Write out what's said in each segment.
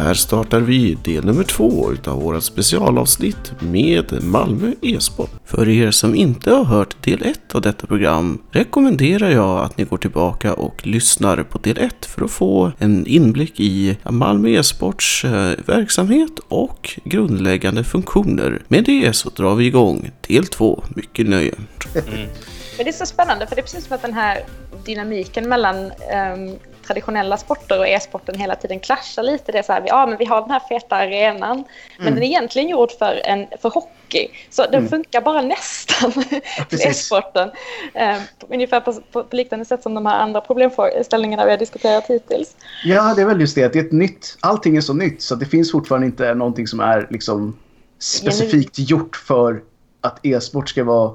här startar vi del nummer två utav våra specialavsnitt med Malmö e-sport. För er som inte har hört del ett av detta program rekommenderar jag att ni går tillbaka och lyssnar på del ett för att få en inblick i Malmö e-sports eh, verksamhet och grundläggande funktioner. Med det så drar vi igång del två. Mycket nöje. Men det är så spännande för det är precis som att den här dynamiken mellan um, traditionella sporter och e-sporten hela tiden clashar lite. Det är så här, ja men vi har den här feta arenan, mm. men den är egentligen gjord för, en, för hockey. Så den mm. funkar bara nästan till e-sporten. Um, ungefär på, på, på, liknande sätt som de här andra problemställningarna vi har diskuterat hittills. Ja, det är väl just det. Det är ett nytt, allting är så nytt så det finns fortfarande inte någonting som är liksom specifikt gjort för att e-sport ska vara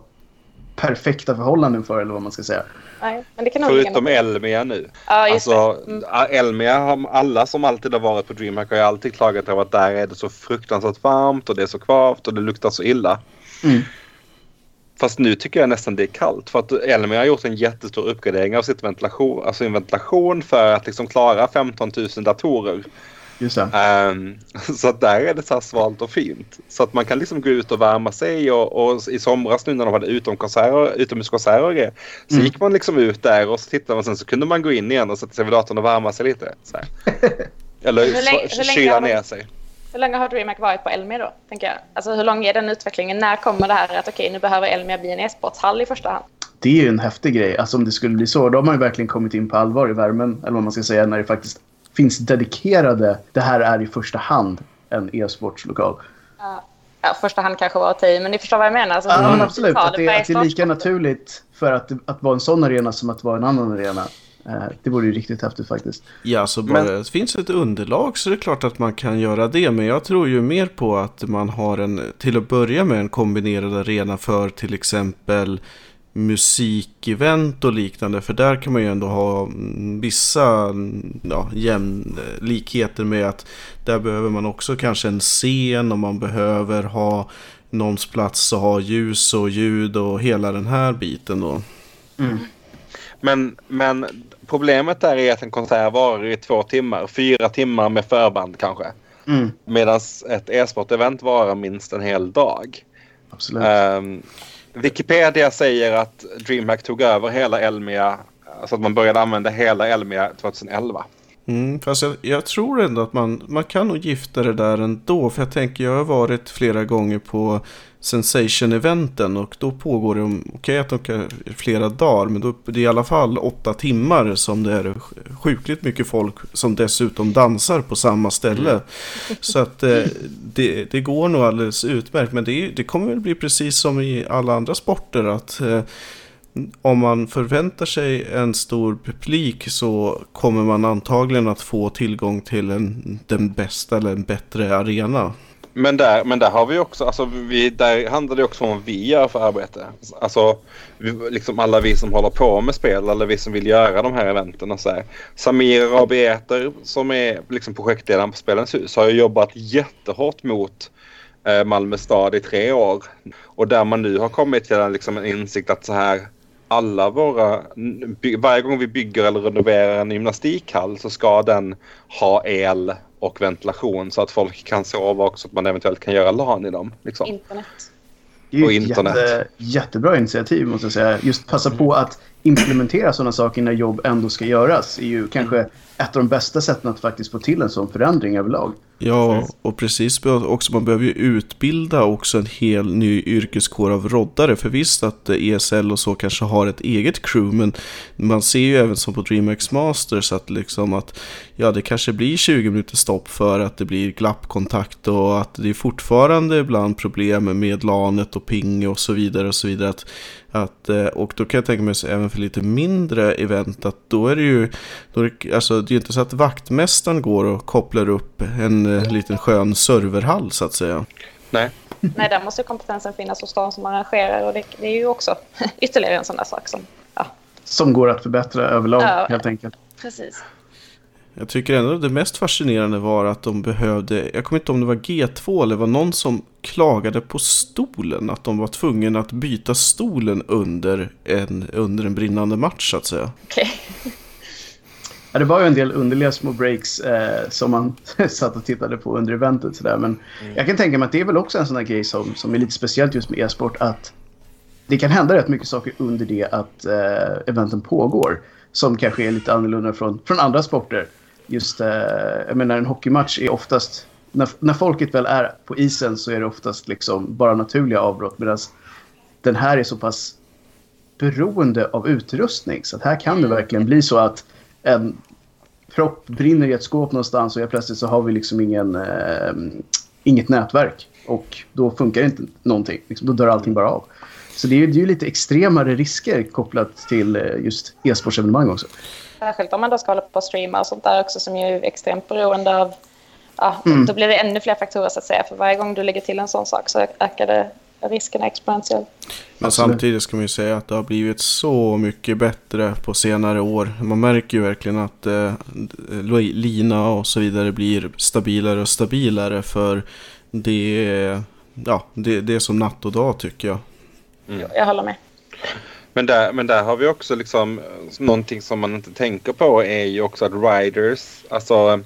perfekta förhållanden för eller vad man ska säga. Nej, men det kan Förutom Elmia nu. Ja, just alltså, mm. Elmia, har, alla som alltid har varit på DreamHack har ju alltid klagat över att där är det så fruktansvärt varmt och det är så kvavt och det luktar så illa. Mm. Fast nu tycker jag nästan det är kallt för att Elmia har gjort en jättestor uppgradering av sitt ventilation, alltså en ventilation för att liksom klara 15 000 datorer. Just det. Um, så att där är det så här svalt och fint. Så att man kan liksom gå ut och värma sig och, och i somras nu när de hade utomkonserter, utomhuskonserter och grejer. Så mm. gick man liksom ut där och så tittade man sen så kunde man gå in igen och sätta sig vid datorn och värma sig lite. Eller hur länge, hur kyla ner sig. Hur länge har DreamHack varit på Elmia då? Tänker jag? Alltså hur lång är den utvecklingen? När kommer det här att okej okay, nu behöver Elmia bli en e-sportshall i första hand? Det är ju en häftig grej. Alltså om det skulle bli så, då har man ju verkligen kommit in på allvar i värmen. Eller vad man ska säga, när det faktiskt finns dedikerade. Det här är i första hand en e-sportslokal. Ja, första hand kanske var att ta men ni förstår vad jag menar. Alltså, ja, absolut. Att det, att det är lika naturligt för att, att vara en sån arena som att vara en annan arena. Eh, det vore ju riktigt häftigt faktiskt. Ja, så bara men... det finns ett underlag så är det klart att man kan göra det. Men jag tror ju mer på att man har en, till att börja med, en kombinerad arena för till exempel musikevent och liknande. För där kan man ju ändå ha vissa ja, jämlikheter med att där behöver man också kanske en scen och man behöver ha någons plats och ha ljus och ljud och hela den här biten då. Mm. Men, men problemet där är att en konsert varar i två timmar, fyra timmar med förband kanske. Mm. Medan ett e-sport-event varar minst en hel dag. Absolut. Um, Wikipedia säger att DreamHack tog över hela Elmia, alltså att man började använda hela Elmia 2011. Mm, fast jag, jag, tror ändå att man, man kan nog gifta det där ändå. För jag tänker, jag har varit flera gånger på Sensation-eventen och då pågår det, okej okay, att de kan flera dagar, men då det är i alla fall åtta timmar som det är sjukligt mycket folk som dessutom dansar på samma ställe. Mm. Så att eh, det, det går nog alldeles utmärkt, men det, det kommer väl bli precis som i alla andra sporter att eh, om man förväntar sig en stor publik så kommer man antagligen att få tillgång till en, den bästa eller en bättre arena. Men där, men där har vi också, alltså vi, där handlar det också om vad vi gör för arbete. Alltså vi, liksom alla vi som håller på med spel eller vi som vill göra de här eventen och så här. Samir Rabieter som är liksom projektledaren på Spelens hus har ju jobbat jättehårt mot eh, Malmö stad i tre år. Och där man nu har kommit till en, liksom, en insikt att så här alla våra, varje gång vi bygger eller renoverar en gymnastikhall så ska den ha el och ventilation så att folk kan sova och så att man eventuellt kan göra LAN i dem. Liksom. Internet. Det är ju ett jätte, jättebra initiativ måste jag säga. Just passa på att implementera sådana saker när jobb ändå ska göras är ju kanske ett av de bästa sätten att faktiskt få till en sån förändring överlag. Ja, och precis. Också, man behöver ju utbilda också en hel ny yrkeskår av roddare. För visst att eh, ESL och så kanske har ett eget crew, men man ser ju även som på DreamHack Masters att liksom att ja, det kanske blir 20 minuter stopp för att det blir glappkontakt och att det är fortfarande ibland problem med lanet och ping och så vidare och så vidare. Att att, eh, och då kan jag tänka mig även för lite mindre event att då är det ju, då är det, alltså det är inte så att vaktmästaren går och kopplar upp en eh, liten skön serverhall så att säga. Nej. Nej, där måste kompetensen finnas hos de som arrangerar och det, det är ju också ytterligare en sån där sak som... Ja. Som går att förbättra överlag ja, helt enkelt. Precis. Jag tycker ändå det mest fascinerande var att de behövde, jag kommer inte ihåg om det var G2 eller var någon som klagade på stolen. Att de var tvungna att byta stolen under en, under en brinnande match så att säga. Okay. Ja, det var ju en del underliga små breaks eh, som man satt och tittade på under eventet. Sådär. Men mm. jag kan tänka mig att det är väl också en sån här grej som, som är lite speciellt just med e-sport. Att det kan hända rätt mycket saker under det att eh, eventen pågår. Som kanske är lite annorlunda från, från andra sporter. Just, eh, jag menar en hockeymatch är oftast... När, när folket väl är på isen så är det oftast liksom bara naturliga avbrott. Medan den här är så pass beroende av utrustning. Så att här kan det verkligen bli så att en propp brinner i ett skåp någonstans och jag plötsligt så har vi liksom ingen, eh, inget nätverk. Och då funkar inte någonting. Liksom, då dör allting bara av. Så det är, ju lite extremare risker kopplat till eh, just e-sportsevenemang också. Särskilt om man då ska hålla på och streama och sånt där också som är extremt beroende av... Ja, mm. Då blir det ännu fler faktorer så att säga. För varje gång du lägger till en sån sak så ökar det riskerna exponentiellt. Men samtidigt ska man ju säga att det har blivit så mycket bättre på senare år. Man märker ju verkligen att eh, lina och så vidare blir stabilare och stabilare för det är, ja, det, det är som natt och dag tycker jag. Mm. Jag håller med. Men där, men där har vi också liksom någonting som man inte tänker på är ju också att riders, alltså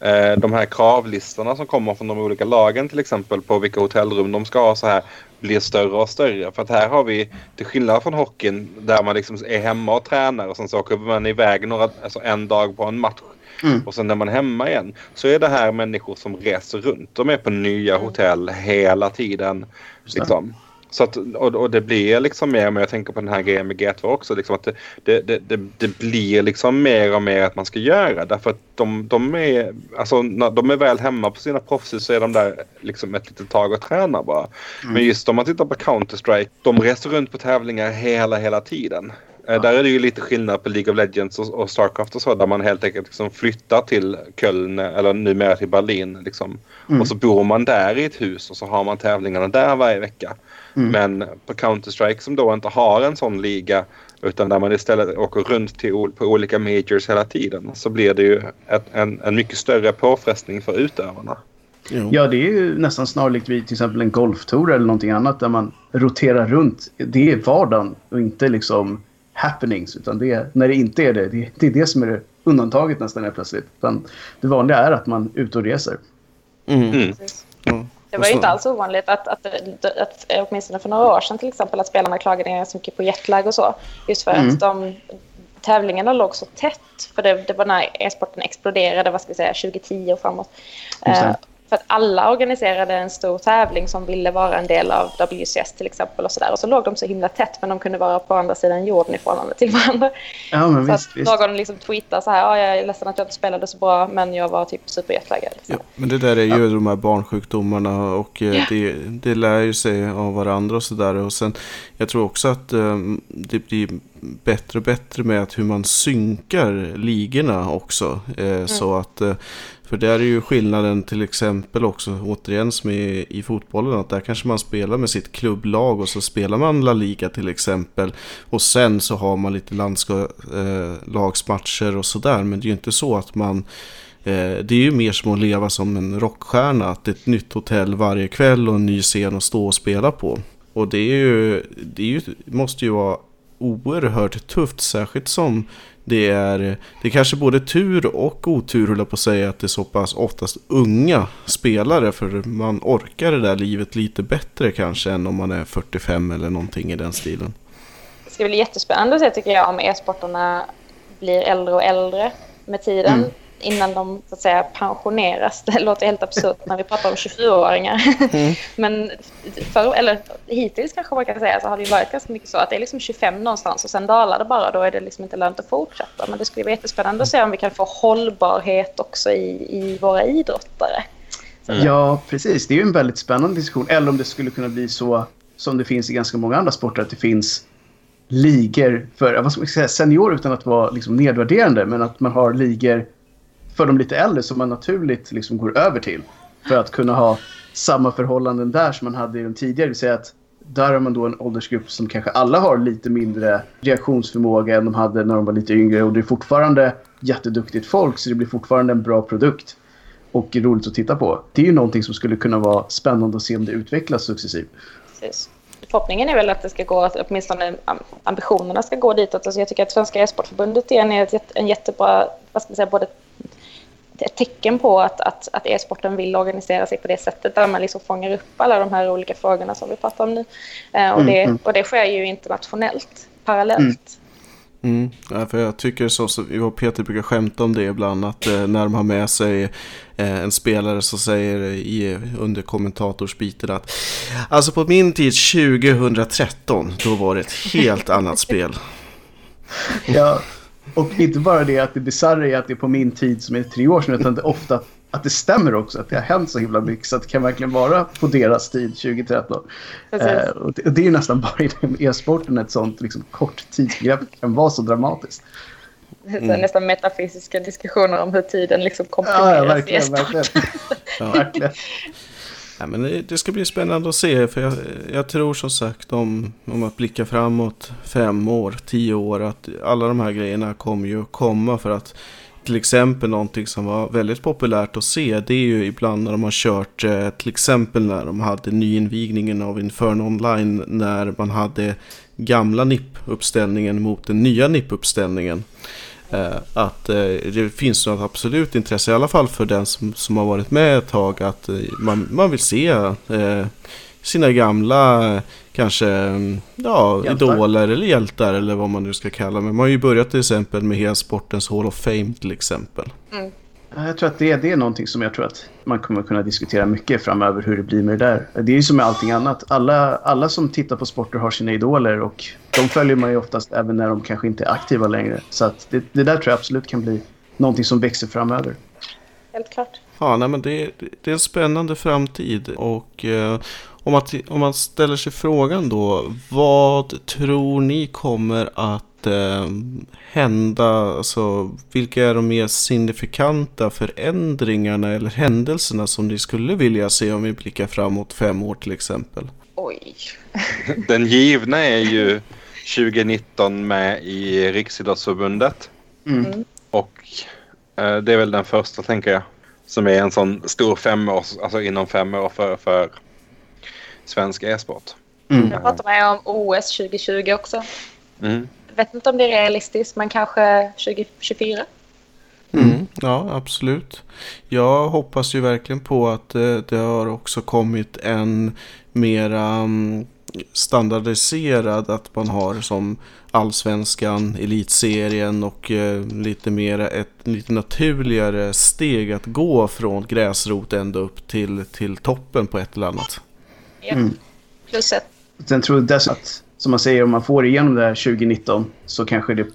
eh, de här kravlistorna som kommer från de olika lagen till exempel på vilka hotellrum de ska ha så här blir större och större. För att här har vi, till skillnad från hockeyn, där man liksom är hemma och tränar och sen så åker man iväg några, alltså en dag på en match. Mm. Och sen när man är hemma igen så är det här människor som reser runt. De är på nya hotell hela tiden. Liksom. Så att, och, och, det blir liksom mer och mer, jag tänker på den här grejen med G2 också, liksom att det, det, det, det, blir liksom mer och mer att man ska göra. Därför att de, de, är, alltså, när de är väl hemma på sina proffshus så är de där liksom ett litet tag och tränar bara. Mm. Men just om man tittar på Counter-Strike, de reser runt på tävlingar hela, hela tiden. Ja. Där är det ju lite skillnad på League of Legends och, och Starcraft och så där man helt enkelt liksom flyttar till Köln eller numera till Berlin. Liksom. Mm. Och så bor man där i ett hus och så har man tävlingarna där varje vecka. Mm. Men på Counter-Strike som då inte har en sån liga utan där man istället åker runt till, på olika majors hela tiden så blir det ju ett, en, en mycket större påfrestning för utövarna. Jo. Ja, det är ju nästan snarlikt vid till exempel en golftour eller någonting annat där man roterar runt. Det är vardagen och inte liksom happenings. Utan det är, när det inte är det, det, det är det som är det undantaget nästan helt plötsligt. Utan det vanliga är att man är ute och reser. Mm. Mm. Det var ju inte alls ovanligt att, att, att, att, åtminstone för några år sedan till exempel, att spelarna klagade ganska mycket på jetlag och så. Just för mm. att de, tävlingarna låg så tätt. För det, det var när e-sporten exploderade, vad ska vi säga, 2010 och framåt. För att alla organiserade en stor tävling som ville vara en del av WCS till exempel. Och så, där. och så låg de så himla tätt men de kunde vara på andra sidan jorden i förhållande till varandra. Ja, men så visst, att visst. någon liksom tweetar så här, ah, jag är ledsen att jag inte spelade så bra men jag var typ superjetlaggad. Ja, men det där är ju ja. de här barnsjukdomarna och eh, ja. det, det lär ju sig av varandra och sådär. Och sen, jag tror också att um, det blir bättre och bättre med att hur man synkar ligorna också. Eh, mm. Så att eh, för där är ju skillnaden till exempel också återigen som i, i fotbollen att där kanske man spelar med sitt klubblag och så spelar man La Liga till exempel. Och sen så har man lite landslagsmatcher eh, och sådär men det är ju inte så att man eh, det är ju mer som att leva som en rockstjärna. Att det är ett nytt hotell varje kväll och en ny scen att stå och spela på. Och det, är ju, det är ju, måste ju vara oerhört tufft, särskilt som det är, det är kanske både tur och otur höll på att säga att det är så pass oftast unga spelare för man orkar det där livet lite bättre kanske än om man är 45 eller någonting i den stilen. Det ska bli jättespännande att se tycker jag om e-sportarna blir äldre och äldre med tiden. Mm innan de så att säga pensioneras. Det låter helt absurt när vi pratar om 24-åringar. Mm. Men för, eller hittills kanske man kan säga så har det varit ganska mycket så att det är liksom 25 någonstans och sen dalar det bara. Då är det liksom inte lönt att fortsätta. Men det skulle vara jättespännande att se om vi kan få hållbarhet också i, i våra idrottare. Mm. Ja, precis. Det är ju en väldigt spännande diskussion. Eller om det skulle kunna bli så som det finns i ganska många andra sporter att det finns ligor för vad ska man säga, senior utan att vara liksom nedvärderande men att man har ligor för de lite äldre som man naturligt liksom går över till. För att kunna ha samma förhållanden där som man hade i de tidigare. Det vill säga att där har man då en åldersgrupp som kanske alla har lite mindre reaktionsförmåga än de hade när de var lite yngre. Och det är fortfarande jätteduktigt folk så det blir fortfarande en bra produkt. Och roligt att titta på. Det är ju någonting som skulle kunna vara spännande att se om det utvecklas successivt. Precis. förhoppningen är väl att det ska gå, att åtminstone ambitionerna ska gå ditåt. Alltså jag tycker att Svenska e-sportförbundet är en, en jättebra, vad ska man säga, både ett tecken på att, att, att e-sporten vill organisera sig på det sättet där man liksom fångar upp alla de här olika frågorna som vi pratar om nu. Eh, och, det, mm, mm. och det sker ju internationellt, parallellt. Mm. Mm, ja, för jag tycker så, så jag och Peter brukar skämta om det ibland att eh, när de har med sig eh, en spelare så säger i, under kommentatorsbiten att alltså på min tid 2013 då var det ett helt annat spel. Ja, och inte bara det att det bisarra är att det är på min tid som är tre år sedan utan det är ofta att det stämmer också. Att det har hänt så himla mycket så att det kan verkligen vara på deras tid 2013. Eh, och det, det, är nästan bara i e-sporten ett sånt liksom, kort tidsbegrepp kan vara så dramatiskt. Mm. Nästan metafysiska diskussioner om hur tiden liksom komprimeras ja, ja, verkligen, i verkligen. ja, verkligen. Ja, men det, ska bli spännande att se. För jag, jag, tror som sagt om, om att blicka framåt fem år, tio år. Att alla de här grejerna kommer ju komma. För att till exempel någonting som var väldigt populärt att se. Det är ju ibland när de har kört. Eh, till exempel när de hade nyinvigningen av Inferno Online. När man hade gamla NIP-uppställningen mot den nya NIP-uppställningen. Eh, att eh, det finns något absolut intresse, i alla fall för den som, som har varit med ett tag, att eh, man, man vill se sina gamla kanske ja, idoler eller hjältar eller vad man nu ska kalla Men Man har ju börjat till exempel med hela sportens Hall of Fame till exempel. Mm. Jag tror att det, det är någonting som jag tror att man kommer kunna diskutera mycket framöver hur det blir med det där. Det är ju som med allting annat. Alla, alla som tittar på sporter har sina idoler och de följer man ju oftast även när de kanske inte är aktiva längre. Så att det, det där tror jag absolut kan bli någonting som växer framöver. Helt klart. Ja, nej, men det, det är en spännande framtid och eh, om, man, om man ställer sig frågan då, vad tror ni kommer att eh, hända? Alltså, vilka är de mer signifikanta förändringarna eller händelserna som ni skulle vilja se om vi blickar framåt fem år till exempel? Oj. Den givna är ju 2019 med i Riksidrottsförbundet. Mm. Och eh, det är väl den första tänker jag. Som är en sån stor femårs, alltså inom fem år för, för svensk e-sport. Mm. Jag pratar med om OS 2020 också. Mm vet inte om det är realistiskt, men kanske 2024. Mm, ja, absolut. Jag hoppas ju verkligen på att det, det har också kommit en mera um, standardiserad, att man har som allsvenskan, elitserien och uh, lite mera ett lite naturligare steg att gå från gräsrot ända upp till, till toppen på ett eller annat. Ja, mm. plus ett. Sen tror jag dessutom att som man säger, om man får igenom det här 2019 så kanske det...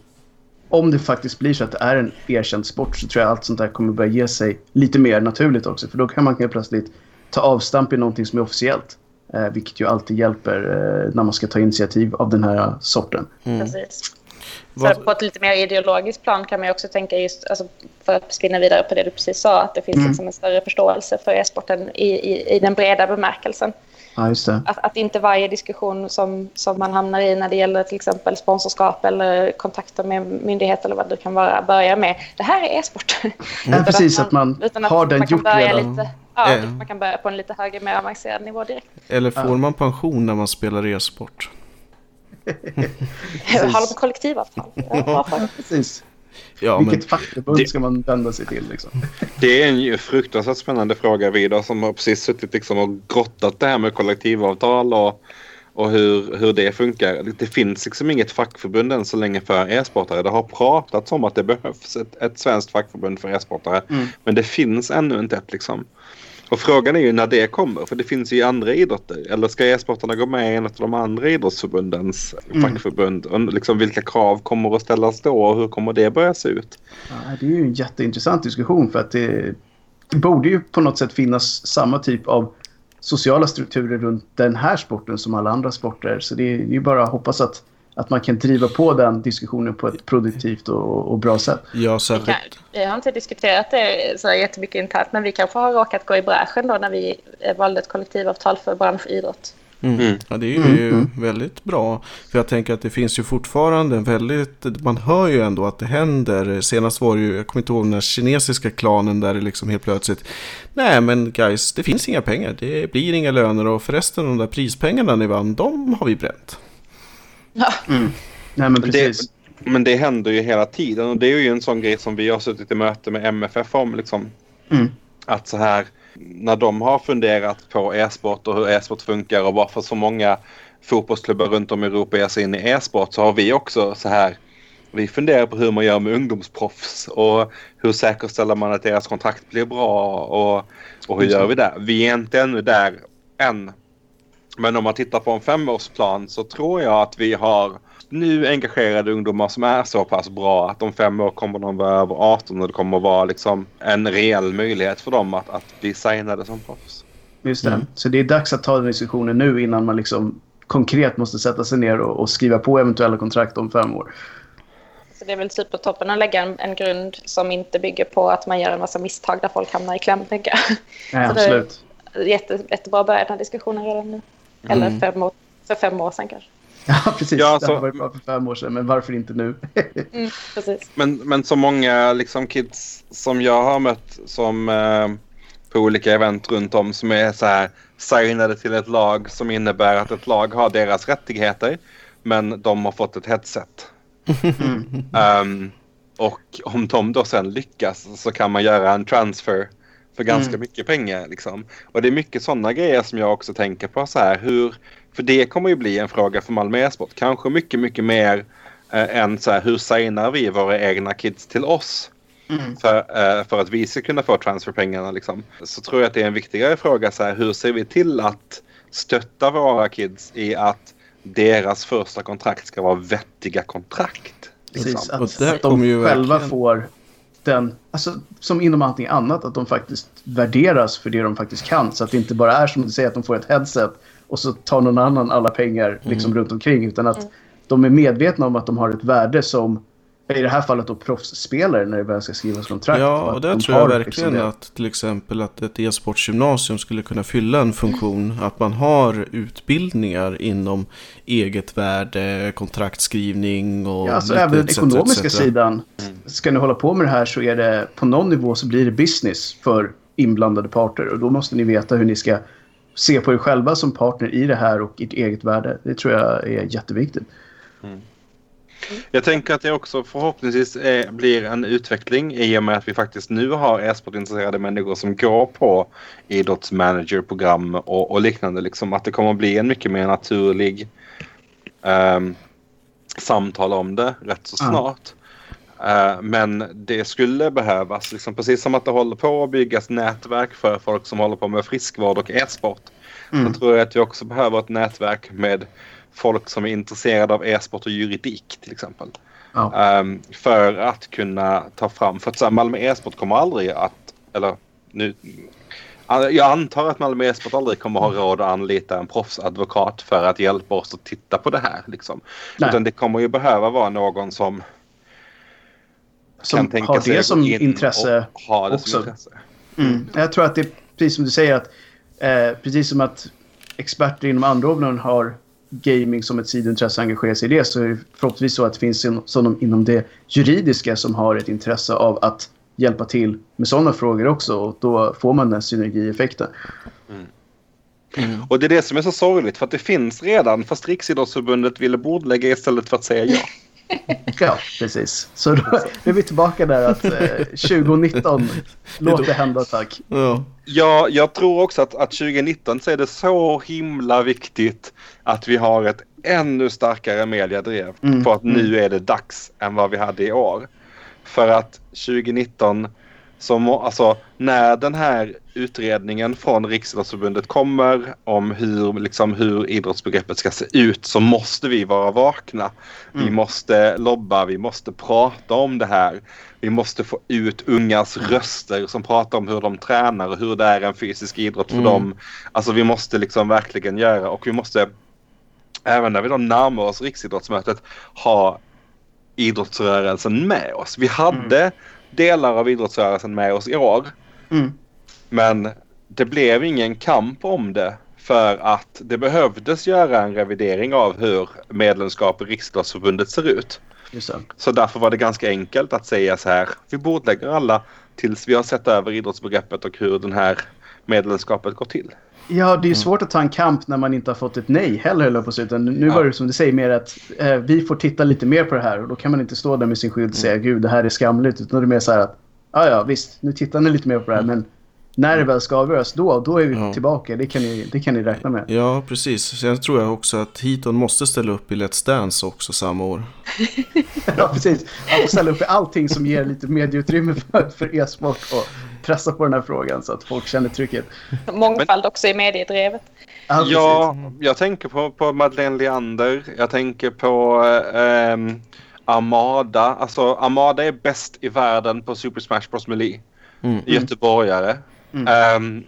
Om det faktiskt blir så att det är en erkänd sport så tror jag allt sånt där kommer börja ge sig lite mer naturligt också. För då kan man helt plötsligt ta avstamp i någonting som är officiellt. Eh, vilket ju alltid hjälper eh, när man ska ta initiativ av den här sorten. Mm. Precis. Så på ett lite mer ideologiskt plan kan man också tänka just, alltså, för att spinna vidare på det du precis sa, att det finns mm. liksom en större förståelse för e-sporten i, i, i den breda bemärkelsen. Ja, just det. Att, att, inte varje diskussion som, som man hamnar i när det gäller till exempel sponsorskap eller kontakter med myndigheter eller vad det kan vara börjar med det här är e-sport. Ja, precis, att man, att man har den gjort redan. Lite, ja, äh. man kan börja på en lite högre, mer avancerad nivå direkt. Eller får ja. man pension när man spelar e-sport? Har de kollektivavtal? Ja, precis. Ja, Vilket men... fackförbund det... ska man vända sig till? Liksom? Det är en fruktansvärt spännande fråga Vidar som har precis suttit liksom och grottat det här med kollektivavtal och, och hur, hur det funkar. Det finns liksom inget fackförbund än så länge för e-sportare. Det har pratats om att det behövs ett, ett svenskt fackförbund för e-sportare. Mm. Men det finns ännu inte ett liksom. Och frågan är ju när det kommer, för det finns ju andra idrotter. Eller ska e-sportarna gå med i en av de andra idrottsförbundens mm. fackförbund? Och liksom vilka krav kommer att ställas då och hur kommer det börja se ut? Ja, det är ju en jätteintressant diskussion för att det, det borde ju på något sätt finnas samma typ av sociala strukturer runt den här sporten som alla andra sporter. Så det är ju bara att hoppas att att man kan driva på den diskussionen på ett produktivt och, och bra sätt. Ja, särskilt. Vi har inte diskuterat det så jättemycket internt, men vi kanske har råkat gå i bräschen då när vi valde ett kollektivavtal för branschidrott. Mm. Mm. Ja, det är ju Mm, mm. väldigt bra. För jag tänker att det finns ju fortfarande en väldigt, man hör ju ändå att det händer. Senast var det ju, jag kommer inte ihåg den här kinesiska klanen där det liksom helt plötsligt, nej men guys, det finns inga pengar, det blir inga löner och förresten de där prispengarna ni vann, de har vi bränt. Ja. Mm. Nej, men Det, precis. men det händer ju hela tiden och det är ju en sån grej som vi har suttit i möte med MFF om. Liksom. Mm. Att så här, när de har funderat på e-sport och hur e-sport funkar och varför så många fotbollsklubbar runt om i Europa ger sig in i e-sport så har vi också så här vi funderar på hur man gör med ungdomsproffs och hur säkerställer man att deras kontrakt blir bra och, och hur gör vi det? Vi är inte ännu där än. Men om man tittar på en femårsplan så tror jag att vi har nu engagerade ungdomar som är så pass bra att om fem år kommer de vara över 18 och det kommer att vara liksom en reell möjlighet för dem att, att bli signade som proffs. Just det. Mm. Så det är dags att ta den diskussionen nu innan man liksom konkret måste sätta sig ner och, och skriva på eventuella kontrakt om fem år. Så det är väl supertoppen att lägga en, en grund som inte bygger på att man gör en massa misstag där folk hamnar i kläm, tänker jag. Nej, absolut. Jätte, jättebra att börja den här diskussionen redan nu. Eller Mm. fem år, för fem år sedan kanske. Ja, precis. Ja, Det så- har varit bra för fem år sedan, men varför inte nu? Mm, precis. Men, men så många liksom kids som jag har mött som eh, på olika event runt om som är så här signade till ett lag som innebär att ett lag har deras rättigheter men de har fått ett headset. Mm. Ehm, och om de då sen lyckas så kan man göra en transfer för ganska Mm. mycket pengar. Liksom. Och det är mycket sådana grejer som jag också tänker på. så här hur, För det kommer ju bli en fråga för Malmö e-sport. Kanske mycket, mycket mer eh, än så här, hur signar vi våra egna kids till oss? Mm. För, eh, för att vi ska kunna få transferpengarna. Liksom. Så tror jag att det är en viktigare fråga. Så här, hur ser vi till att stötta våra kids i att deras första kontrakt ska vara vettiga kontrakt? Precis, Liksom. Och att, där att de kommer ju själva verkligen- får den, alltså som inom allting annat, att de faktiskt värderas för det de faktiskt kan. Så att det inte bara är som du säger att de får ett headset och så tar någon annan alla pengar liksom runt omkring. Utan att de är medvetna om att de har ett värde som, i det här fallet då proffsspelare när det väl ska skrivas kontrakt. Ja, och där tror jag verkligen liksom det. att till exempel att ett e-sportsgymnasium skulle kunna fylla en funktion. Att man har utbildningar inom eget värde, kontraktskrivning och Ja, alltså lite även den ekonomiska sidan. Ska ni hålla på med det här så är det på någon nivå så blir det business för inblandade parter. Och då måste ni veta hur ni ska se på er själva som partner i det här och ert eget värde. Det tror jag är jätteviktigt. Jag tänker att det också förhoppningsvis är, blir en utveckling i och med att vi faktiskt nu har e-sportintresserade människor som går på idrottsmanagerprogram och, och liknande. Liksom, att det kommer att bli en mycket mer naturlig ehm, samtal om det rätt så snart. Eh, men det skulle behövas, liksom, precis som att det håller på att byggas nätverk för folk som håller på med friskvård och e-sport. Mm. Så tror jag att vi också behöver ett nätverk med folk som är intresserade av e-sport och juridik till exempel. Ja. Ehm, för att kunna ta fram, för att så här, Malmö e-sport kommer aldrig att, eller nu, jag antar att Malmö e-sport aldrig kommer ha råd att anlita en proffsadvokat för att hjälpa oss att titta på det här. Liksom. Nej. Utan det kommer ju behöva vara någon som, Som kan tänka har det som intresse ha det också. som intresse. Mm. Jag tror att det är precis som du säger att eh, precis som att experter inom andra områden har gaming som ett sidointresse engagerar sig i det så är det förhoppningsvis så att det finns sådana inom det juridiska som har ett intresse av att hjälpa till med sådana frågor också och då får man den synergieffekten. Mm. Mm. Och det är det som är så sorgligt för att det finns redan fast Riksidrottsförbundet ville bordlägga istället för att säga ja. Ja, precis. Så då är vi tillbaka där att eh, 2019, låt det hända tack. Ja. Ja, jag tror också att, att 2019 så är det så himla viktigt att vi har ett ännu starkare mediadrev Mm, på att nu är det dags än vad vi hade i år. För att 2019, så må, alltså, när den här utredningen från Riksidrottsförbundet kommer om hur, liksom, hur idrottsbegreppet ska se ut så måste vi vara vakna. Vi Mm. måste lobba, vi måste prata om det här. Vi måste få ut ungas röster som pratar om hur de tränar och hur det är en fysisk idrott för Mm. dem. Alltså vi måste liksom verkligen göra och vi måste även när vi då närmar oss riksidrottsmötet ha idrottsrörelsen med oss. Vi hade delar av idrottsrörelsen med oss i år Mm. men det blev ingen kamp om det för att det behövdes göra en revidering av hur medlemskap i Riksidrottsförbundet ser ut. Så därför var det ganska enkelt att säga så här. Vi bordlägger alla tills vi har sett över idrottsbegreppet och hur den här medlemskapet går till. Ja, det är ju svårt att ta en kamp när man inte har fått ett nej heller, eller på utan Nu var det som du säger mer att eh, vi får titta lite mer på det här och då kan man inte stå där med sin skylt och säga gud, det här är skamligt. Utan det är mer så här att ja, ja, visst, nu tittar ni lite mer på det här, men när det väl ska avgöras, då, då är vi ja. tillbaka. Det kan, ni, det kan ni räkna med. Ja, precis. Sen tror jag också att Heaton måste ställa upp i Let's Dance också samma år. ja, precis. Han får ställa upp i allting som ger lite medieutrymme för, för e-sport och pressa på den här frågan så att folk känner trycket. Mångfald också i mediedrevet. Ja, ja jag tänker på, på Madeleine Leander. Jag tänker på eh, Amada. Alltså, Amada är bäst i världen på Super Smash Bros. Melee. Mm. Göteborgare. Mm. Um,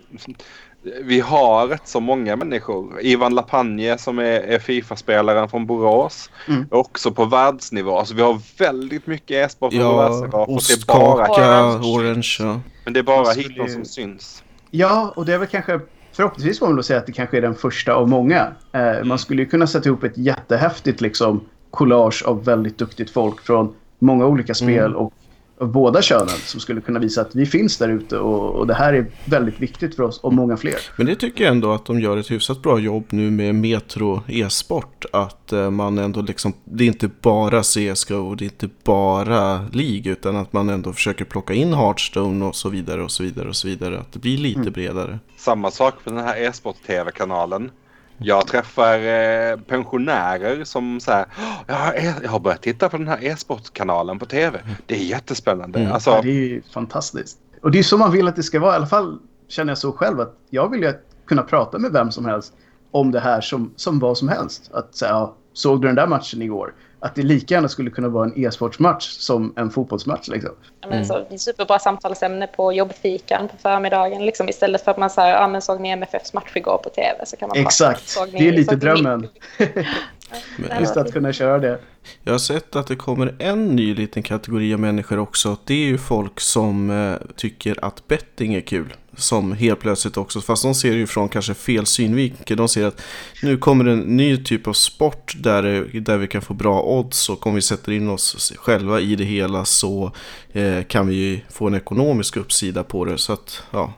vi har rätt så många människor. Ivan Lapagne som är, är Fifa-spelaren från Borås. Mm. Också på världsnivå. Alltså vi har väldigt mycket e-sport på ja, världsnivå. Ostkaka, Orange. Ja. Men det är bara alltså, hit som syns. Ja, och det är väl kanske förhoppningsvis får man då säga att det kanske är den första av många. Eh, mm. Man skulle ju kunna sätta ihop ett jättehäftigt liksom, collage av väldigt duktigt folk från många olika spel mm. och av båda könen som skulle kunna visa att vi finns där ute och, och, det här är väldigt viktigt för oss och många fler. Men det tycker jag ändå att de gör ett hyfsat bra jobb nu med Metro e-sport. Att uh, man ändå liksom, det är inte bara CSGO, det är inte bara League utan att man ändå försöker plocka in Hearthstone och så vidare och så vidare och så vidare. Att det blir lite mm. bredare. Samma sak med den här e-sport-tv-kanalen. Jag träffar eh, pensionärer som säger jag, jag har börjat titta på den här e-sportkanalen på tv. Det är jättespännande. Mm. Alltså... Ja, det är fantastiskt. Och det är så man vill att det ska vara. I alla fall känner jag så själv att jag vill ju kunna prata med vem som helst om det här som, som vad som helst. Att säga, såg du den där matchen igår? Att det lika gärna skulle kunna vara en e-sportsmatch som en fotbollsmatch. Liksom. Ja, men så, det är superbra samtalsämne på jobbfikan på förmiddagen. Liksom, istället för att man säger, ja men såg ni MFFs match igår på tv? Så kan man Exakt, bara, det är lite drömmen. Just att kunna köra det. Jag har sett att det kommer en ny liten kategori av människor också. Det är ju folk som eh, tycker att betting är kul som helt plötsligt också, fast de ser ju från kanske fel synvinkel. De ser att nu kommer en ny typ av sport där, där vi kan få bra odds och om vi sätter in oss själva i det hela så eh, kan vi få en ekonomisk uppsida på det. Så att, ja.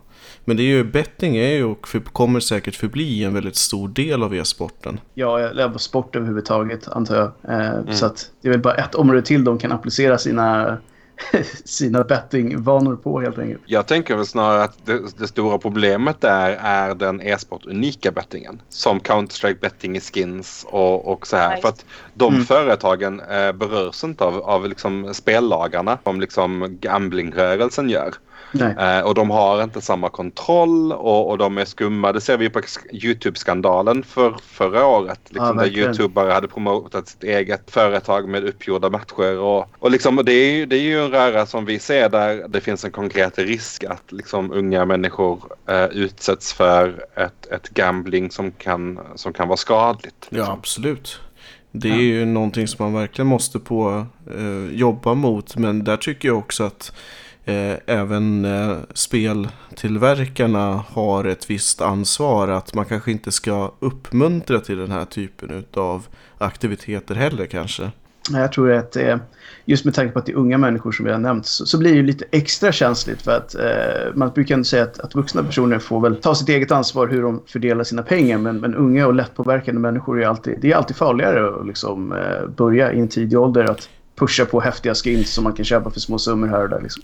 Men det är ju, betting är ju och kommer säkert förbli en väldigt stor del av e-sporten. Ja, eller sport överhuvudtaget antar jag. Eh, mm. Så att det är väl bara ett område till de kan applicera sina sina bettingvanor på helt enkelt. Jag tänker väl snarare att det, det stora problemet där är den e-sport unika bettingen. Som Counter-Strike betting i skins och, och så här. Nice. För att de mm. företagen eh, berörs inte av, av liksom spellagarna som liksom gamblingrörelsen gör. Eh, och de har inte samma kontroll och, och de är skumma. Det ser vi på Youtube-skandalen för, förra året. Liksom, ja, där Youtubare hade promotat sitt eget företag med uppgjorda matcher. Och, och liksom, det, är, det är ju en röra som vi ser där det finns en konkret risk att liksom, unga människor eh, utsätts för ett, ett gambling som kan, som kan vara skadligt. Liksom. Ja, absolut. Det är ja. ju någonting som man verkligen måste på eh, jobba mot. Men där tycker jag också att Eh, även eh, speltillverkarna har ett visst ansvar att man kanske inte ska uppmuntra till den här typen av aktiviteter heller kanske. Jag tror att det just med tanke på att det är unga människor som vi har nämnt så, så blir det lite extra känsligt för att eh, man brukar ändå säga att, att vuxna personer får väl ta sitt eget ansvar hur de fördelar sina pengar men, men unga och lättpåverkande människor är alltid, det är alltid farligare att liksom, eh, börja i en tidig ålder att pusha på häftiga skins som man kan köpa för små summor här och där. Liksom.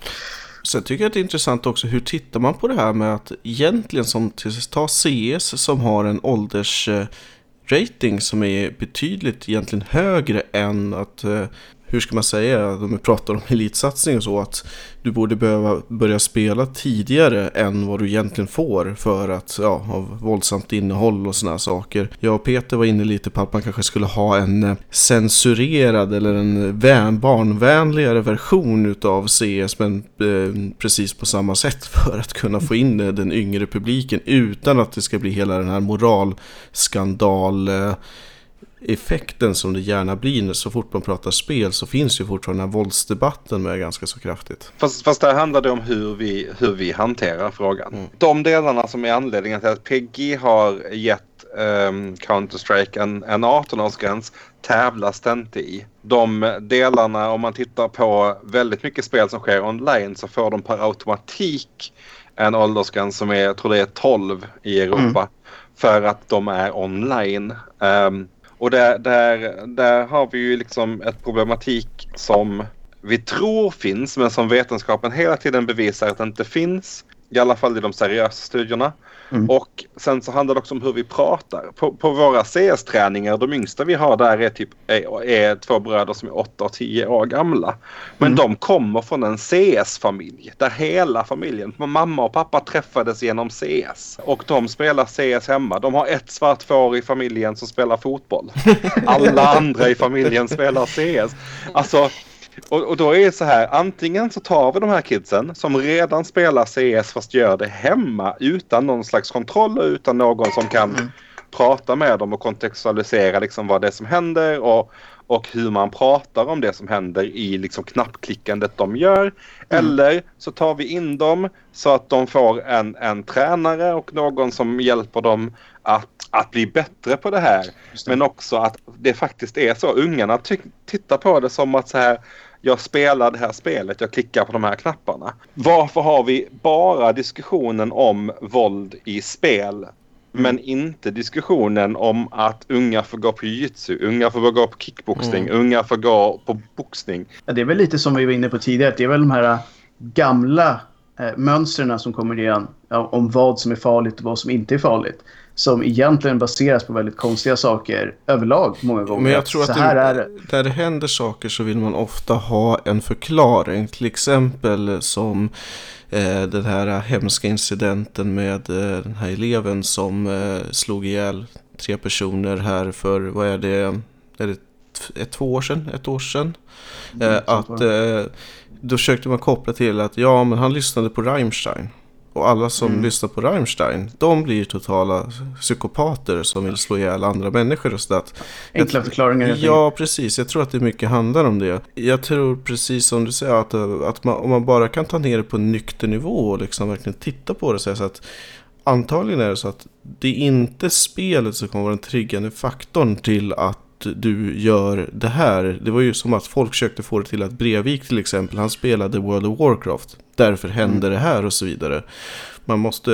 Sen tycker jag att det är intressant också hur tittar man på det här med att egentligen som ta CS som har en åldersrating eh, som är betydligt egentligen högre än att eh, hur ska man säga, de pratar om elitsatsning och så, att du borde behöva börja spela tidigare än vad du egentligen får för att, ja, av våldsamt innehåll och sådana saker. Jag och Peter var inne lite på att man kanske skulle ha en eh, censurerad eller en barnvänligare version utav CS, men eh, precis på samma sätt för att kunna få in eh, den yngre publiken utan att det ska bli hela den här moralskandal eh, effekten som det gärna blir så fort man pratar spel så finns ju fortfarande den här våldsdebatten med ganska så kraftigt. Fast, fast där handlar det om hur vi, hur vi hanterar frågan. Mm. De delarna som är anledningen till att PG har gett um, Counter-Strike en, en 18-årsgräns tävlas det inte i. De delarna, om man tittar på väldigt mycket spel som sker online så får de per automatik en åldersgräns som är, jag tror det är 12 i Europa. Mm. För att de är online. Um, och där, där, där har vi ju liksom ett problematik som vi tror finns men som vetenskapen hela tiden bevisar att det inte finns. I alla fall i de seriösa studierna. Mm. Och sen så handlar det också om hur vi pratar. På, på våra CS-träningar, de yngsta vi har där är typ är, är två bröder som är 8 och 10 år gamla. Men mm. de kommer från en CS-familj där hela familjen, mamma och pappa träffades genom CS. Och de spelar CS hemma. De har ett svart får i familjen som spelar fotboll. Alla andra i familjen spelar CS. Alltså och, och, då är det så här, antingen så tar vi de här kidsen som redan spelar CS fast gör det hemma utan någon slags kontroll och utan någon som kan mm. prata med dem och kontextualisera liksom vad det är som händer och, och hur man pratar om det som händer i liksom knappklickandet de gör. Mm. Eller så tar vi in dem så att de får en, en tränare och någon som hjälper dem att, att bli bättre på det här. Det. Men också att det faktiskt är så. Ungarna tittar på det som att så här jag spelar det här spelet, jag klickar på de här knapparna. Varför har vi bara diskussionen om våld i spel men inte diskussionen om att unga får gå på jiu-jitsu, unga får gå på kickboxning, mm. unga får gå på boxning. Ja, det är väl lite som vi var inne på tidigare, det är väl de här gamla eh, mönstren som kommer igen ja, om vad som är farligt och vad som inte är farligt som egentligen baseras på väldigt konstiga saker överlag många gånger. Men jag tror att, det, det. där det händer saker så vill man ofta ha en förklaring. Till exempel som eh, den här hemska incidenten med eh, den här eleven som eh, slog ihjäl tre personer här för, vad är det, är det ett, två år sedan, ett år sedan. Mm, eh, att eh, då försökte man koppla till att ja men han lyssnade på Rammstein. Och alla som mm. lyssnar på Rammstein, de blir totala psykopater som vill slå ihjäl andra människor och sådär. Enkla förklaringar. Ja, precis. Jag tror att det mycket handlar om det. Jag tror precis som du säger att, att man, om man bara kan ta ner det på nykter nivå och liksom verkligen titta på det så, så att antagligen är det så att det är inte spelet som kommer vara den triggande faktorn till att du gör det här. Det var ju som att folk försökte få det till att Brevik till exempel, han spelade World of Warcraft. Därför händer mm. det här och så vidare. Man måste,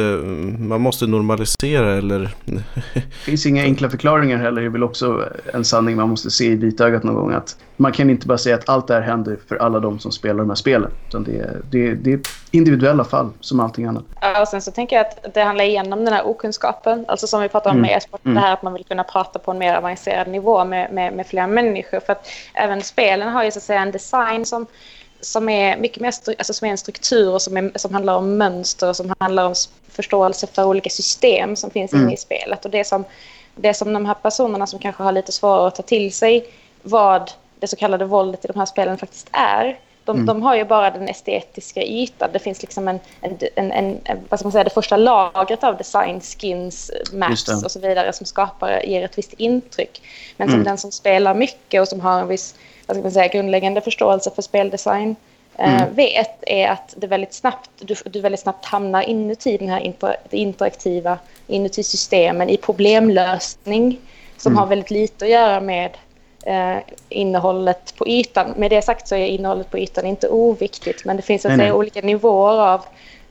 man måste normalisera eller... det finns inga enkla förklaringar heller. Det är väl också en sanning man måste se i vitögat någon gång. Att man kan inte bara säga att allt det här händer för alla de som spelar de här spelen. Utan det är, det, det är individuella fall som allting annat. Ja, och sen så tänker jag att det handlar igenom den här okunskapen. Alltså som vi pratade om mm. med e-sport, mm. det här att man vill kunna prata på en mer avancerad nivå med, med, med fler människor. För att även spelen har ju så att säga en design som som är mycket mer alltså som är en struktur och som, är, som handlar om mönster och som handlar om förståelse för olika system som finns mm. inne i spelet. Och det som, det som de här personerna som kanske har lite svårare att ta till sig vad det så kallade våldet i de här spelen faktiskt är. De, mm. de har ju bara den estetiska ytan. Det finns liksom en, en, en, en, vad ska man säga, det första lagret av design, skins, maps och så vidare som skapar, ger ett visst intryck. Men som mm. den som spelar mycket och som har en viss vad ska man säga, grundläggande förståelse för speldesign eh, mm. vet är att det väldigt snabbt, du, du väldigt snabbt hamnar inuti den här inter, interaktiva, inuti systemen i problemlösning som mm. har väldigt lite att göra med eh, innehållet på ytan. Med det sagt så är innehållet på ytan inte oviktigt men det finns att säga, olika nivåer av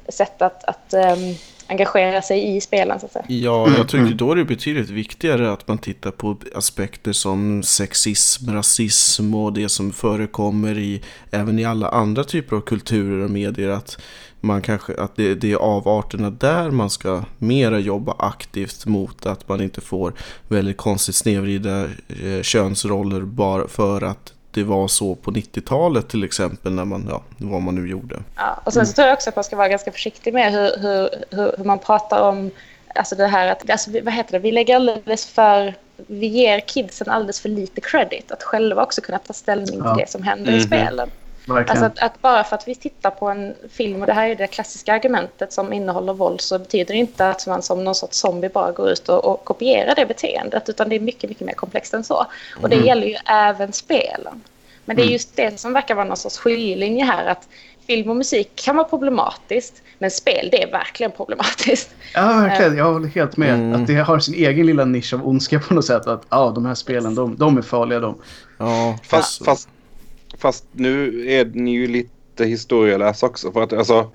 sätt att, att um, engagera sig i spelen så att säga. Ja, jag tycker mm. då är det betydligt viktigare att man tittar på aspekter som sexism, rasism och det som förekommer i även i alla andra typer av kulturer och medier. Att man kanske, att det, det är avarterna där man ska mera jobba aktivt mot att man inte får väldigt konstigt snedvrida eh, könsroller bara för att det var så på 90-talet till exempel när man, ja, vad man nu gjorde. Ja, och sen så tror jag också att man ska vara ganska försiktig med hur, hur, hur, hur man pratar om alltså det här att, alltså, vad heter det, vi lägger alldeles för, vi ger kidsen alldeles för lite credit att själva också kunna ta ställning ja. till det som händer mm -hmm. i mhm. Alltså att, att, bara för att vi tittar på en film, och det här är det klassiska argumentet som innehåller våld, så betyder det inte att man som någon sorts zombie bara går ut och, och kopierar det beteendet, utan det är mycket, mycket mer komplext än så. Och det mm. gäller ju även spelen. Men det är just det som verkar vara någon sorts skiljelinje här. Att film och musik kan vara problematiskt, men spel det är verkligen problematiskt. Ja, verkligen. Jag håller helt med. Mm. Att det har sin egen lilla nisch av ondska på något sätt. Att ja, de här spelen, de, de är farliga de. Ja, fast, fast, fast nu är ni ju lite historieläs också. För att alltså,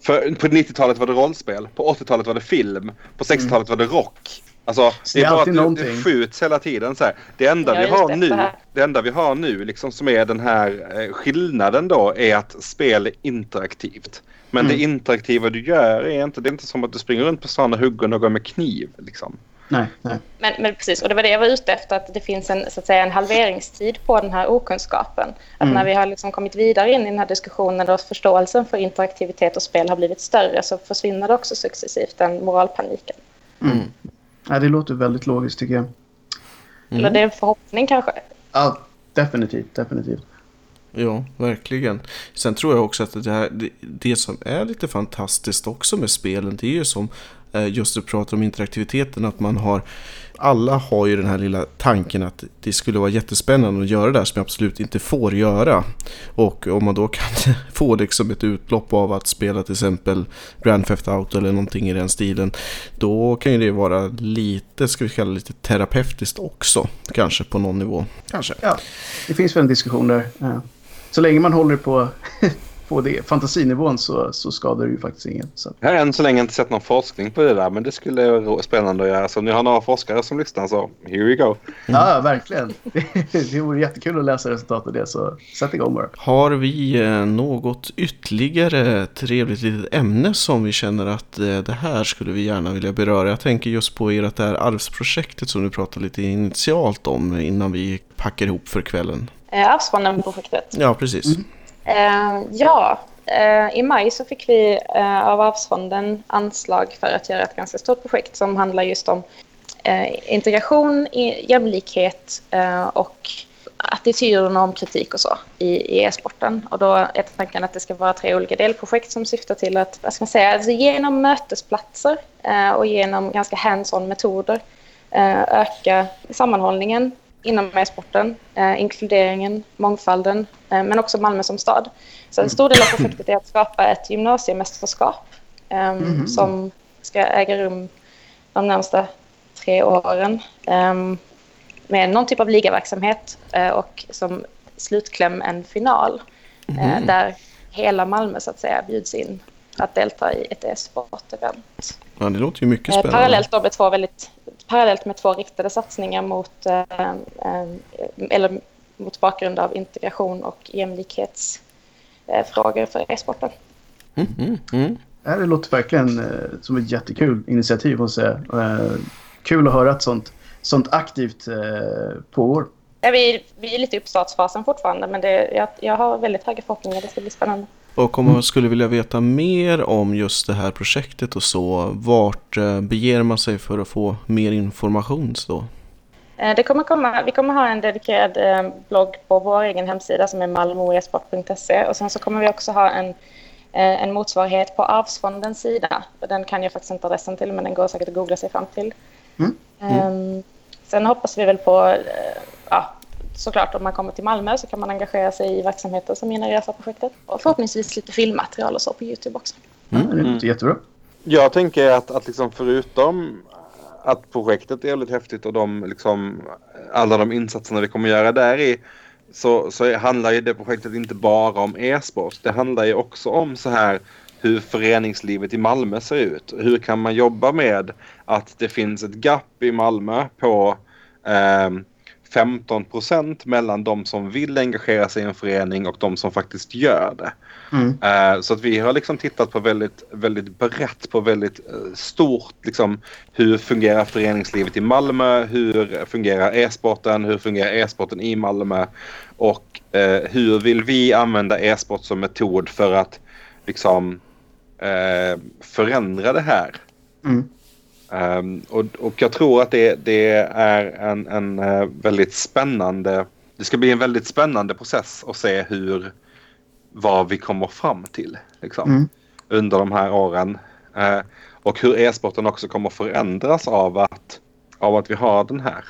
för, på 90-talet var det rollspel, på 80-talet var det film, på 60-talet var det rock. Alltså, det är bara att det, det skjuts hela tiden. Så här. Det, enda vi har nu, det enda vi har nu liksom, som är den här eh, skillnaden då är att spel är interaktivt. Men mm. det interaktiva du gör är inte, det är inte som att du springer runt på stan och hugger någon med kniv. Liksom. Nej, nej. Men, men precis, och det var det jag var ute efter, att det finns en, så att säga, en halveringstid på den här okunskapen. Att mm. när vi har liksom kommit vidare in i den här diskussionen och förståelsen för interaktivitet och spel har blivit större så försvinner det också successivt den moralpaniken. Mm. Ja, det låter väldigt logiskt tycker jag. Mm. Eller det är en förhoppning kanske? Ja, definitivt, definitivt. Ja, verkligen. Sen tror jag också att det, här, det, det, som är lite fantastiskt också med spelen, det är ju som Eh, just att prata om interaktiviteten, att man har alla har ju den här lilla tanken att det skulle vara jättespännande att göra det här som jag absolut inte får göra. Och om man då kan få liksom ett utlopp av att spela till exempel Grand Theft Auto eller någonting i den stilen. Då kan ju det vara lite, ska vi kalla det lite terapeutiskt också. Kanske på någon nivå. Kanske. Ja, det finns väl en diskussion där. Så länge man håller på på det, fantasinivån så, så skadar det ju faktiskt ingen. Så. Jag har än så länge inte sett någon forskning på det där men det skulle vara spännande att göra. Så om ni har några forskare som lyssnar så here we go. Mm. Ja, verkligen. Det, vore jättekul att läsa resultatet av det så sätt igång bara. Har vi eh, något ytterligare trevligt litet ämne som vi känner att eh, det här skulle vi gärna vilja beröra? Jag tänker just på ert det här arvsprojektet som du pratade lite initialt om innan vi packar ihop för kvällen. Eh, Arvsfonden-projektet. Ja, precis. Mm. Eh, ja, eh, i maj så fick vi eh, av Arvsfonden anslag för att göra ett ganska stort projekt som handlar just om eh, integration, jämlikhet eh, och attityder och kritik och så i, e-sporten. Och då är tanken att det ska vara tre olika delprojekt som syftar till att, vad ska man säga, alltså genom mötesplatser eh, och genom ganska hands-on metoder eh, öka sammanhållningen inom e-sporten, eh, inkluderingen, mångfalden, eh, men också Malmö som stad. Så en stor del av projektet är att skapa ett gymnasiemästerskap eh, mm. som ska äga rum de närmsta tre åren ehm, med någon typ av ligaverksamhet eh, och som slutkläm en final mm. där hela Malmö så att säga bjuds in att delta i ett e-sport-event. Ja, det låter ju mycket eh, spännande. Parallellt då med två väldigt parallellt med två riktade satsningar mot, eh, eh, eller mot bakgrund av integration och jämlikhetsfrågor för e-sporten. Mm, mm, mm. Det låter verkligen som ett jättekul initiativ. Måste säga. Kul att höra att sånt, sånt aktivt pågår. Ja, vi, vi är lite i uppstartsfasen fortfarande men det, jag, jag har väldigt höga förhoppningar. Det ska bli spännande. Och om man skulle vilja veta mer om just det här projektet och så, vart eh, beger man sig för att få mer information då? Eh, det kommer komma, vi kommer ha en dedikerad eh, blogg på vår egen hemsida som är malmoesport.se och sen så kommer vi också ha en, en motsvarighet på Arvsfondens sida. Den kan jag faktiskt inte adressen till men den går säkert att googla sig fram till. Mm. Mm. Sen hoppas vi väl på ja, såklart om man kommer till Malmö så kan man engagera sig i verksamheter som genereras av projektet. Och förhoppningsvis lite filmmaterial och så på Youtube också. Mm, det låter jättebra. Jag tänker att, att liksom förutom att projektet är väldigt häftigt och de, liksom, alla de insatserna vi kommer göra där i så, så handlar ju det projektet inte bara om e-sport. Det handlar ju också om så här hur föreningslivet i Malmö ser ut. Hur kan man jobba med att det finns ett gap i Malmö på eh, 15 procent mellan de som vill engagera sig i en förening och de som faktiskt gör det. Mm. Uh, så att vi har liksom tittat på väldigt, väldigt brett på väldigt uh, stort liksom hur fungerar föreningslivet i Malmö? Hur fungerar e-sporten? Hur fungerar e-sporten i Malmö? Och uh, hur vill vi använda e-sport som metod för att liksom förändra det här? Mm. Um, och, och jag tror att det, det är en, en uh, väldigt spännande... Det ska bli en väldigt spännande process att se hur vad vi kommer fram till liksom, mm. under de här åren. Uh, och hur e-sporten också kommer förändras av att, av att vi har den här.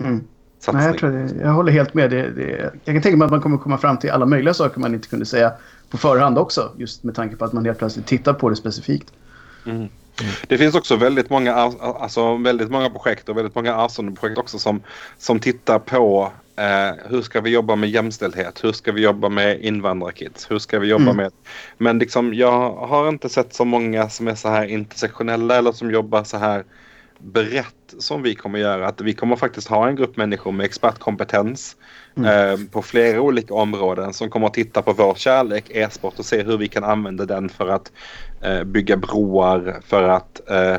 Mm. satsning. Nej, jag, tror det, jag håller helt med. Det, det, jag kan tänka mig att man kommer komma fram till alla möjliga saker man inte kunde säga på förhand också. Just med tanke på att man helt plötsligt tittar på det specifikt. Mm. Det finns också väldigt många, alltså väldigt många projekt och väldigt många Arsenal-projekt också som, som tittar på eh, hur ska vi jobba med jämställdhet? Hur ska vi jobba med invandrarkids? Hur ska vi jobba mm. med... Men liksom, jag har inte sett så många som är så här intersektionella eller som jobbar så här brett som vi kommer göra. Att vi kommer faktiskt ha en grupp människor med expertkompetens mm. eh, på flera olika områden som kommer att titta på vår kärlek, e-sport och se hur vi kan använda den för att bygga broar, för att eh,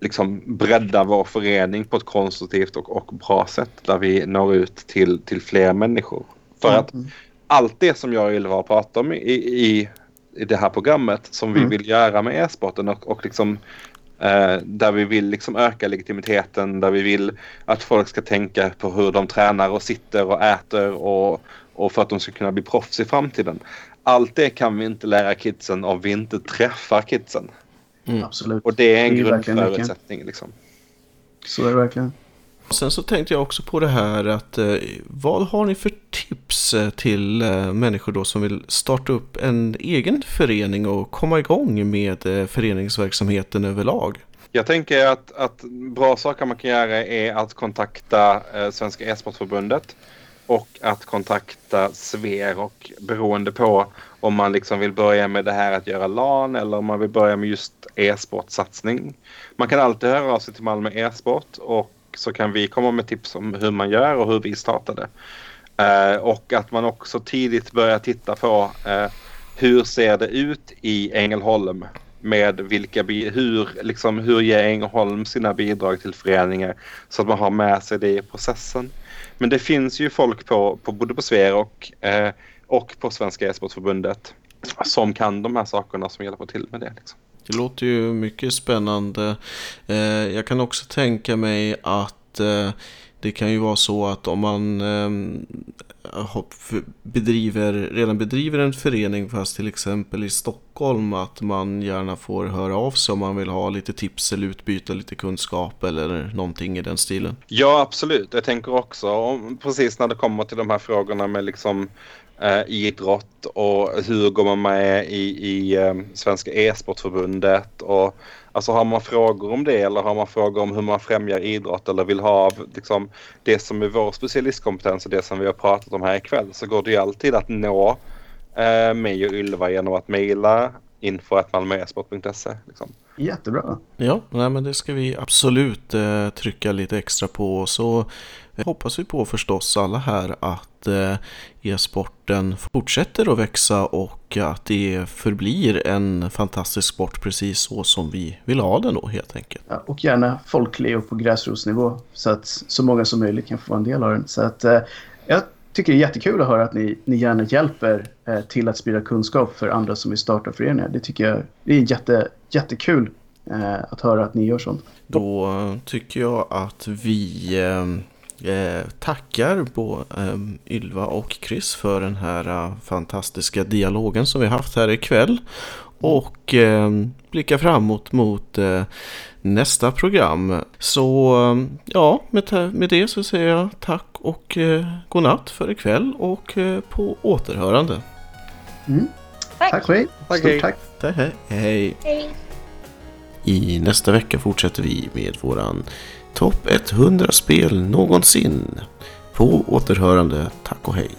liksom bredda vår förening på ett konstruktivt och, och bra sätt där vi når ut till, till fler människor. För mm. att allt det som jag och Ylva har pratat om i, i, i det här programmet som vi mm. vill göra med e-sporten och, och liksom Eh, där vi vill liksom öka legitimiteten, där vi vill att folk ska tänka på hur de tränar och sitter och äter och, och för att de ska kunna bli proffs i framtiden. Allt det kan vi inte lära kidsen om vi inte träffar kidsen. Mm. Absolut. Och det är en grundförutsättning. Liksom. Så är det verkligen. Sen så tänkte jag också på det här att eh, vad har ni för tips eh, till eh, människor då som vill starta upp en egen förening och komma igång med eh, föreningsverksamheten överlag? Jag tänker att, att bra saker man kan göra är att kontakta eh, Svenska e-sportförbundet och att kontakta Sver och beroende på om man liksom vill börja med det här att göra LAN eller om man vill börja med just e-sportsatsning. Man kan alltid höra av sig till Malmö e-sport och så kan vi komma med tips om hur man gör och hur vi startade. Eh, och att man också tidigt börjar titta på eh, hur ser det ut i Ängelholm med vilka hur, liksom, hur ger Ängelholm sina bidrag till föreningar så att man har med sig det i processen. Men det finns ju folk på, på både på Sver och, eh, och på Svenska e-sportförbundet som kan de här sakerna som hjälper till med det. Liksom. Det låter ju mycket spännande. Eh, jag kan också tänka mig att eh, det kan ju vara så att om man eh, bedriver, redan bedriver en förening fast till exempel i Stockholm att man gärna får höra av sig om man vill ha lite tips eller utbyta lite kunskap eller någonting i den stilen. Ja absolut, jag tänker också precis när det kommer till de här frågorna med liksom eh, idrott och hur går man med i, i eh, Svenska e-sportförbundet och alltså har man frågor om det eller har man frågor om hur man främjar idrott eller vill ha liksom, det som är vår specialistkompetens och det som vi har pratat om här ikväll så går det ju alltid att nå eh, mig och Ylva genom att mejla info.malmoesport.se. Liksom. Jättebra. Ja, nej, men det ska vi absolut eh, trycka lite extra på. Så hoppas vi på förstås alla här att eh, e-sporten fortsätter att växa och att det förblir en fantastisk sport precis så som vi vill ha den då helt enkelt. Ja, och gärna folklig och på gräsrotsnivå så att så många som möjligt kan få vara en del av den. Så att, eh, jag tycker det är jättekul att höra att ni, ni gärna hjälper eh, till att sprida kunskap för andra som vill starta föreningar. Det tycker jag det är jätte, jättekul att höra att ni gör sånt. Då tycker jag att vi eh, Eh, tackar på eh, Ylva och Chris för den här uh, fantastiska dialogen som vi haft här ikväll. Och eh, blickar framåt mot eh, nästa program. Så ja, med, med det så säger jag tack och eh, godnatt för ikväll och eh, på återhörande. Mm. Tack. Tack för Tack, hej. tack. hej. hej. I nästa vecka fortsätter vi med våran Topp 100 spel någonsin. På återhörande, tack och hej.